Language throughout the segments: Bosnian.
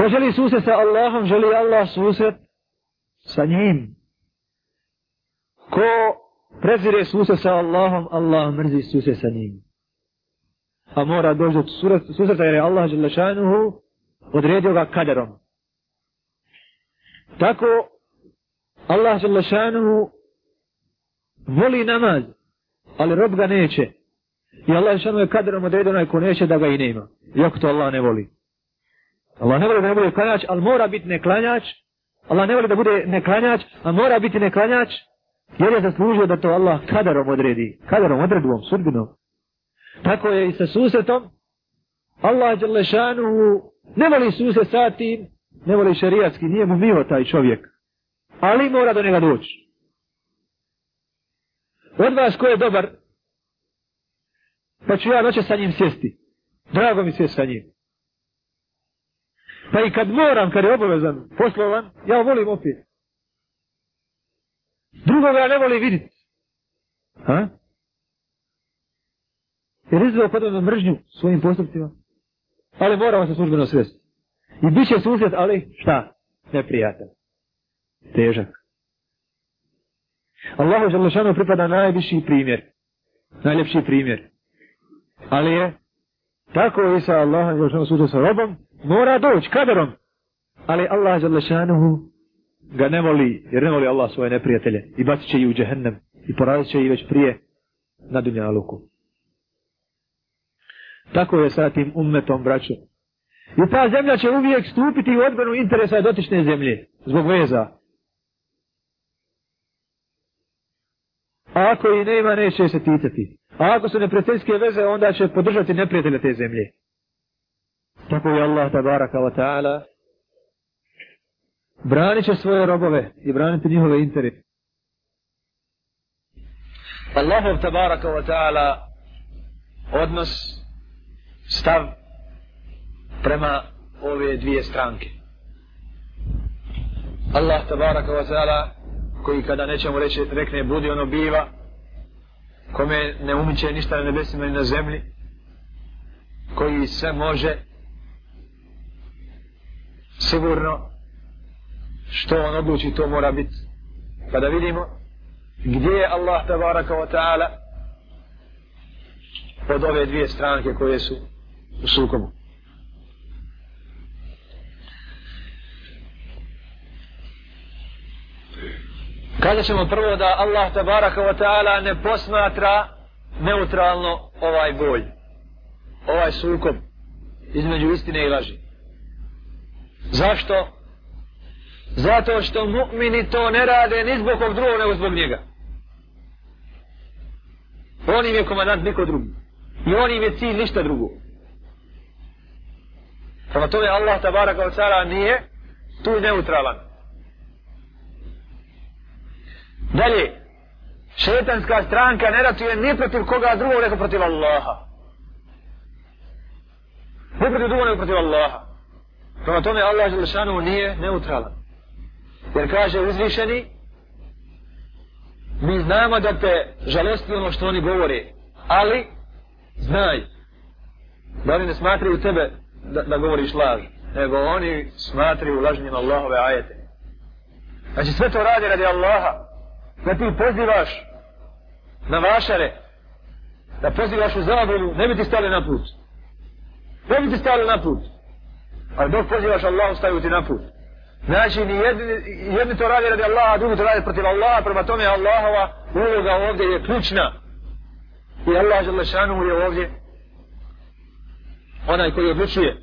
Ko želi susret sa Allahom, želi Allah susret sa njim. Ko prezire susret sa Allahom, Allah mrzi susret sa njim. A mora doći do susreta jer je Allah Želešanuhu odredio ga kaderom. Tako Allah Želešanuhu voli namaz, ali rob ga neće. I Allah Želešanuhu je kaderom odredio onaj ko neće da ga i nema. Iako to Allah ne voli. Allah ne voli da ne bude klanjač, ali mora biti neklanjač. Allah ne voli da bude neklanjač, a mora biti neklanjač. Jer je zaslužio da to Allah kaderom odredi. Kaderom, odredbom, sudbinom. Tako je i sa susretom. Allah Đalešanuhu ne voli susret sa tim, ne voli šarijatski, nije mu mio taj čovjek. Ali mora do njega doći. Od vas ko je dobar, pa ću ja noće sa njim sjesti. Drago mi sjesti sa njim. Pa i kad moram, kad je obavezan, poslovan, ja volim opet. Drugoga ne volim vidjeti. Ha? Jer izveo kod na mržnju svojim postupcima. Ali moramo se službeno svesti. I bit će susret, ali šta? Neprijatan. Težak. Allahu Želešanu pripada najviši primjer. Najljepši primjer. Ali je tako i sa Allahom Želešanu susret sa robom, mora doći kaderom. Ali Allah Želešanu ga ne voli, jer ne voli Allah svoje neprijatelje. I bacit će i u džehennem. I porazit će i već prije na dunjaluku. Tako je sa tim ummetom, braću. I ta zemlja će uvijek stupiti u odbranu interesa dotične zemlje. Zbog veza. A ako i nema, neće se ticati. A ako su neprijateljske veze, onda će podržati neprijatelje te zemlje. Tako je Allah tabaraka wa ta'ala branit će svoje robove i braniti njihove interese. Allahov tabaraka wa ta'ala odnos stav prema ove dvije stranke. Allah tabaraka wa ta'ala koji kada nećemo reći, rekne budi ono biva kome ne umiće ništa na nebesima ni na zemlji koji sve može sigurno što on odluči to mora biti pa da vidimo gdje je Allah tabaraka wa ta'ala od ove dvije stranke koje su u sukobu. Kada ćemo prvo da Allah tabaraka wa ta'ala ne posmatra neutralno ovaj boj, ovaj sukob između istine i laži. Zašto? Zato što mu'mini to ne rade ni zbog kog drugog nego zbog njega. On im je komandant, niko drugi. I on im je cilj, ništa drugo. Prema tome Allah tabara kao ta'ala nije tu neutralan. Dalje, šetanska stranka ne ratuje ni protiv koga drugog nego protiv Allaha. Ne protiv drugog nego protiv Allaha. Prema tome Allah Želešanu nije neutralan. Jer kaže uzvišeni, mi znamo da te žalosti ono što oni govore, ali znaj da oni ne smatraju tebe da, da govoriš laž, nego oni smatraju lažnjima Allahove ajete. Znači sve to radi radi Allaha, da ti pozivaš na vašare, da pozivaš u zabunu, ne bi ti stali na put. Ne bi ti stali na put. Ali dok pozivaš Allahu, stavio ti na put. Znači, ni jedni, jedni to radi radi Allaha, drugi to radi protiv Allaha, prema tome Allahova uloga ovdje je ključna. I Allah Želešanu je ovdje onaj koji odlučuje.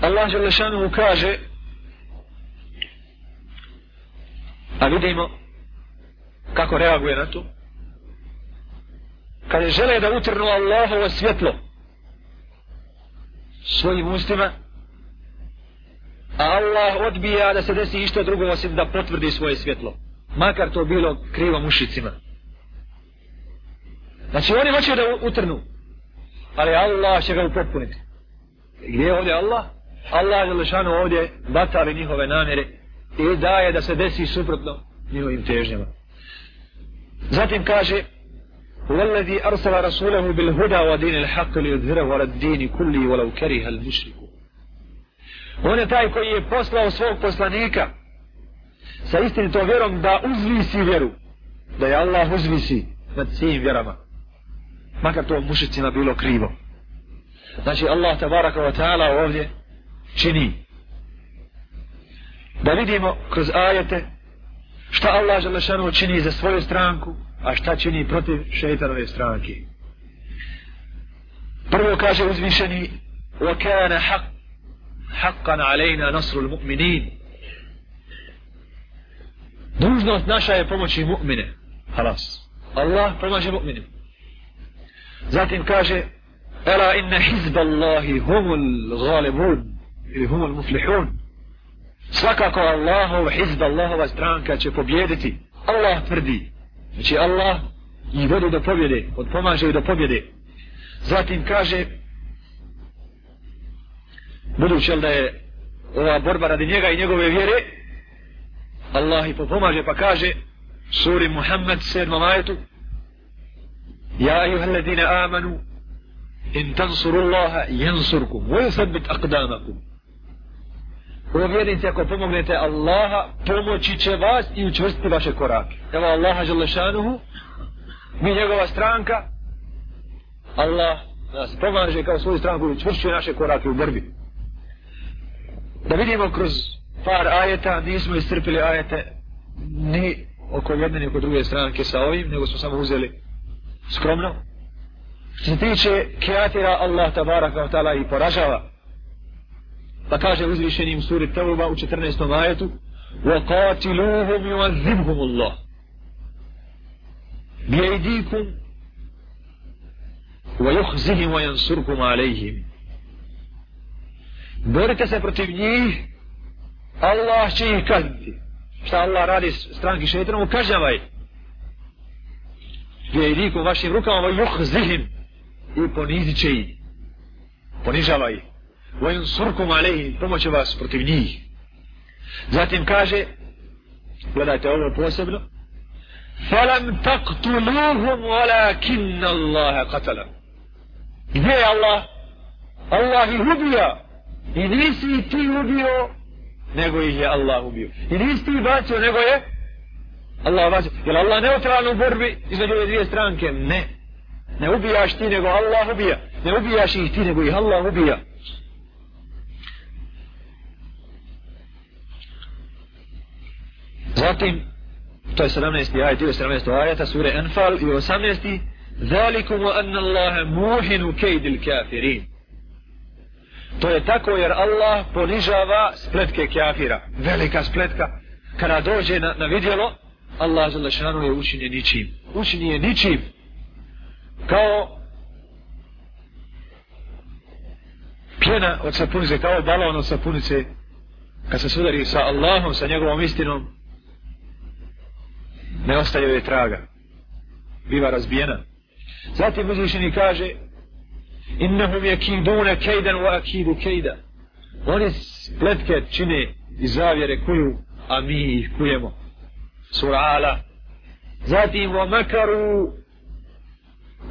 Allah Želešanu mu kaže a vidimo kako reaguje na to kada žele da utrnu Allahovo svjetlo svojim ustima a Allah odbija da se desi išto drugo osim da potvrdi svoje svjetlo makar to bilo krivo mušicima znači oni hoće da utrnu ali Allah će ga upotpuniti. Gdje je ovdje Allah? Allah je lešano ovdje batali njihove namjere i daje da se desi suprotno njihovim težnjama. Zatim kaže وَالَّذِي أَرْسَلَ رَسُولَهُ بِالْهُدَى وَدِينِ الْحَقِّ لِيُذْهِرَهُ عَلَى الدِّينِ كُلِّهِ وَلَوْ كَرِهَ الْمُشْرِكُ On je taj koji je poslao svog poslanika sa istinitom vjerom da uzvisi vjeru. Da je Allah uzvisi nad svim vjerama. Makar to mušicima bilo krivo. Znači Allah tabaraka wa ta'ala ovdje čini. Da vidimo kroz ajete šta Allah želešanu čini za svoju stranku, a šta čini protiv šeitanove stranke. Prvo kaže uzvišeni وَكَانَ حَقٍّ حَقًّا عَلَيْنَا نَصْرُ الْمُؤْمِنِينَ Dužnost naša je pomoći mu'mine. Halas. Allah pomaže mu'mine. Zatim kaže Ela inna hizba Allahi humul galibun ili humul muflihun. Svakako Allahov hizba Allahova stranka će pobjediti. Allah tvrdi. Znači Allah i vodi do pobjede, od pomaže do pobjede. Zatim kaže budući da je ova borba radi njega i njegove vjere Allah i pomaže pa kaže suri Muhammed 7. majetu, Ja ayuha alladina amanu in tansuru Allaha yansurkum wa yuthabbit aqdamakum O vjernici, ako pomognete Allaha, pomoći će vas i učvrstiti vaše korake. Evo Allaha Želešanuhu, mi njegova stranka, Allah nas pomaže kao svoju stranku i učvršćuje naše korake u borbi. Da vidimo kroz par ajeta, nismo istrpili ajete ni oko jedne ni oko druge stranke sa ovim, nego smo samo uzeli skromno. Što se tiče kreatira Allah tabaraka wa ta'ala i poražava. Pa kaže uzvišenim suri Tevba u 14. ajetu وَقَاتِلُوهُمْ يُعَذِّبْهُمُ اللَّهُ بِيَيْدِيكُمْ وَيُخْزِهِمْ وَيَنْسُرْكُمْ عَلَيْهِمْ Borite se protiv njih Allah će ih kazniti. Šta Allah radi stranki šeitanom, kažnjavaj. Bjejdikom vašim rukama, وَيُخْزِهِمْ i ponizit će ih. Ponižava ih. Vajun surkum alejhi, pomoće vas protiv njih. Zatim kaže, gledajte ovo posebno, فَلَمْ تَقْتُلُوهُمْ walakin Allah qatala. Gdje je Allah? Allah ih ubija. I nisi ti ubio, nego ih je Allah ubio. I nisi ti bacio, nego je Allah bacio. Je li Allah neutralan u borbi između ove dvije stranke? Ne. Ne ubijaš ti, nego Allah ubija. Ne ubijaš ih ti, nego ih Allah ubija. Zatim, to je 17. ajet, 17. ajeta, sure Enfal i 18. Zalikum wa anna Allahe muhinu kejdil kafirin. To je tako jer Allah ponižava spletke kafira. Velika spletka. Kada dođe na, na vidjelo, Allah za je učinje ničim. Učinje ničim kao pjena od sapunice, kao balon od sapunice, kad se sudari sa Allahom, sa njegovom istinom, ne ostaje joj traga. Biva razbijena. Zatim uzvišeni kaže innahum yakiduna kaydan wa akidu kejda. oni spletke čine i zavjere kuju a mi ih kujemo. Surala zatim wa makaru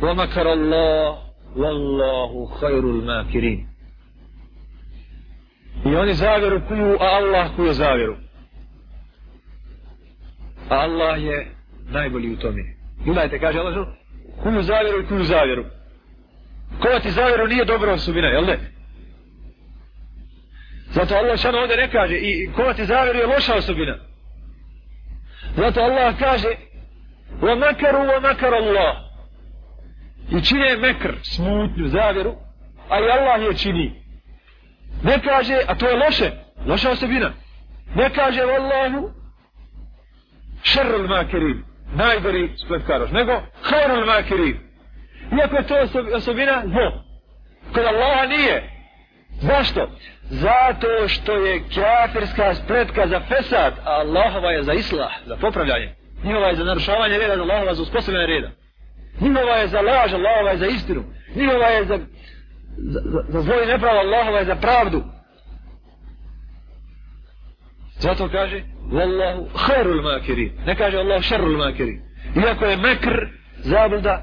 wa makar allah wallahu khairul makirin. I oni zavjeru kuju a allah kuje zavjeru A Allah je najbolji u tome. Gledajte, kaže Allah, kuju zavjeru i kuju zavjeru. Kova ti zavjeru nije dobra osobina, jel ne? Zato Allah šano ovdje ne kaže, i kova ti zavjeru je loša osobina. Zato Allah kaže, وَمَكَرُوا وَمَكَرَ اللَّهُ i čine mekr, smutnju, zavjeru, a i Allah je čini. Ne kaže, a to je loše, loša osobina. Ne kaže, Wallahu, šerul makirin, najgori spletkaroš, nego hajrul makirin. Iako je to osobina, zlo. Kod Allaha nije. Zašto? Zato što je kafirska spletka za fesad, a Allahova je za islah, za popravljanje. Njihova je za narušavanje reda, Allahova za uspostavljanje reda. Njihova je za laž, Allahova je za istinu. Njihova je za, za, za, za zlo i nepravo, Allahova je za pravdu. Zato kaže, Wallahu khairul makirin. Ne kaže Allah šarul makirin. Iako je mekr, zabluda,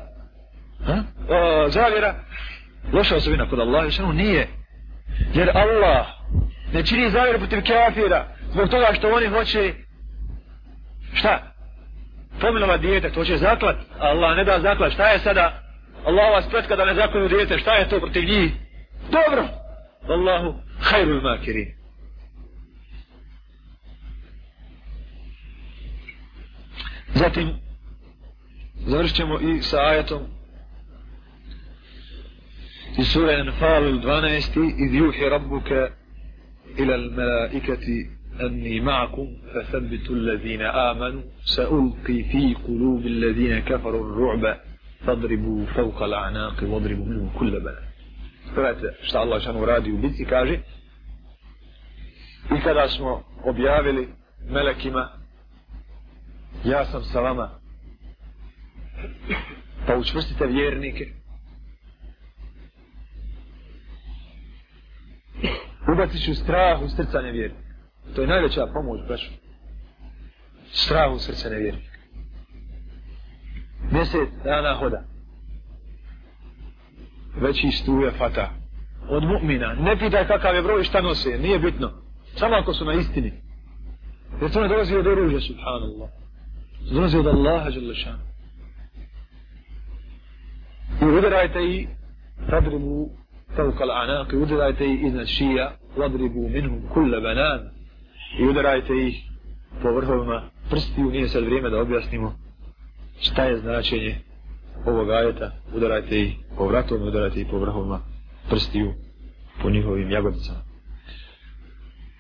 ha? O, zavjera, loša osobina kod Allah, još ono nije. Jer Allah Ne čini zavjer protiv kafira. Zbog toga što oni hoće... Šta? Pominova dijete, to će zaklat. Allah ne da zaklat. Šta je sada? Allah vas pretka da ne zaklinu dijete. Šta je to protiv njih? Dobro. Allahu khairul makirin. Zatim, završit ćemo i sa ajatom iz sura Anfal 12. iz juhi rabbuka ila al-malaikati أني معكم فثبتوا الذين آمنوا سألقي في قلوب الذين كفروا الرعب فاضربوا فوق الأعناق واضربوا منهم كل بلد Gledajte šta Allah šanu radi u bitci, kaže i kada smo objavili melekima ja sam sa vama. Pa učvrstite vjernike. Ubacit ću strah u srca nevjernika to je najveća pomoć braću strah u srca nevjernika mjesec dana hoda. Veći stuje fata. Od mu'mina. Ne pitaj kakav je broj šta nose. Nije bitno. Samo ako su na istini. Jer to ne dolazi od oružja subhanallah dolazi od Allaha Đalešan. I udarajte i fadribu fauka l'anaq, i udarajte i iznad šija, vadribu minhum kulle banan, i udarajte ih po vrhovima prstiju, nije sad vrijeme da objasnimo šta je značenje ovog ajeta, udarajte ih po vratovima, udarajte ih po vrhovima prstiju, po njihovim jagodicama.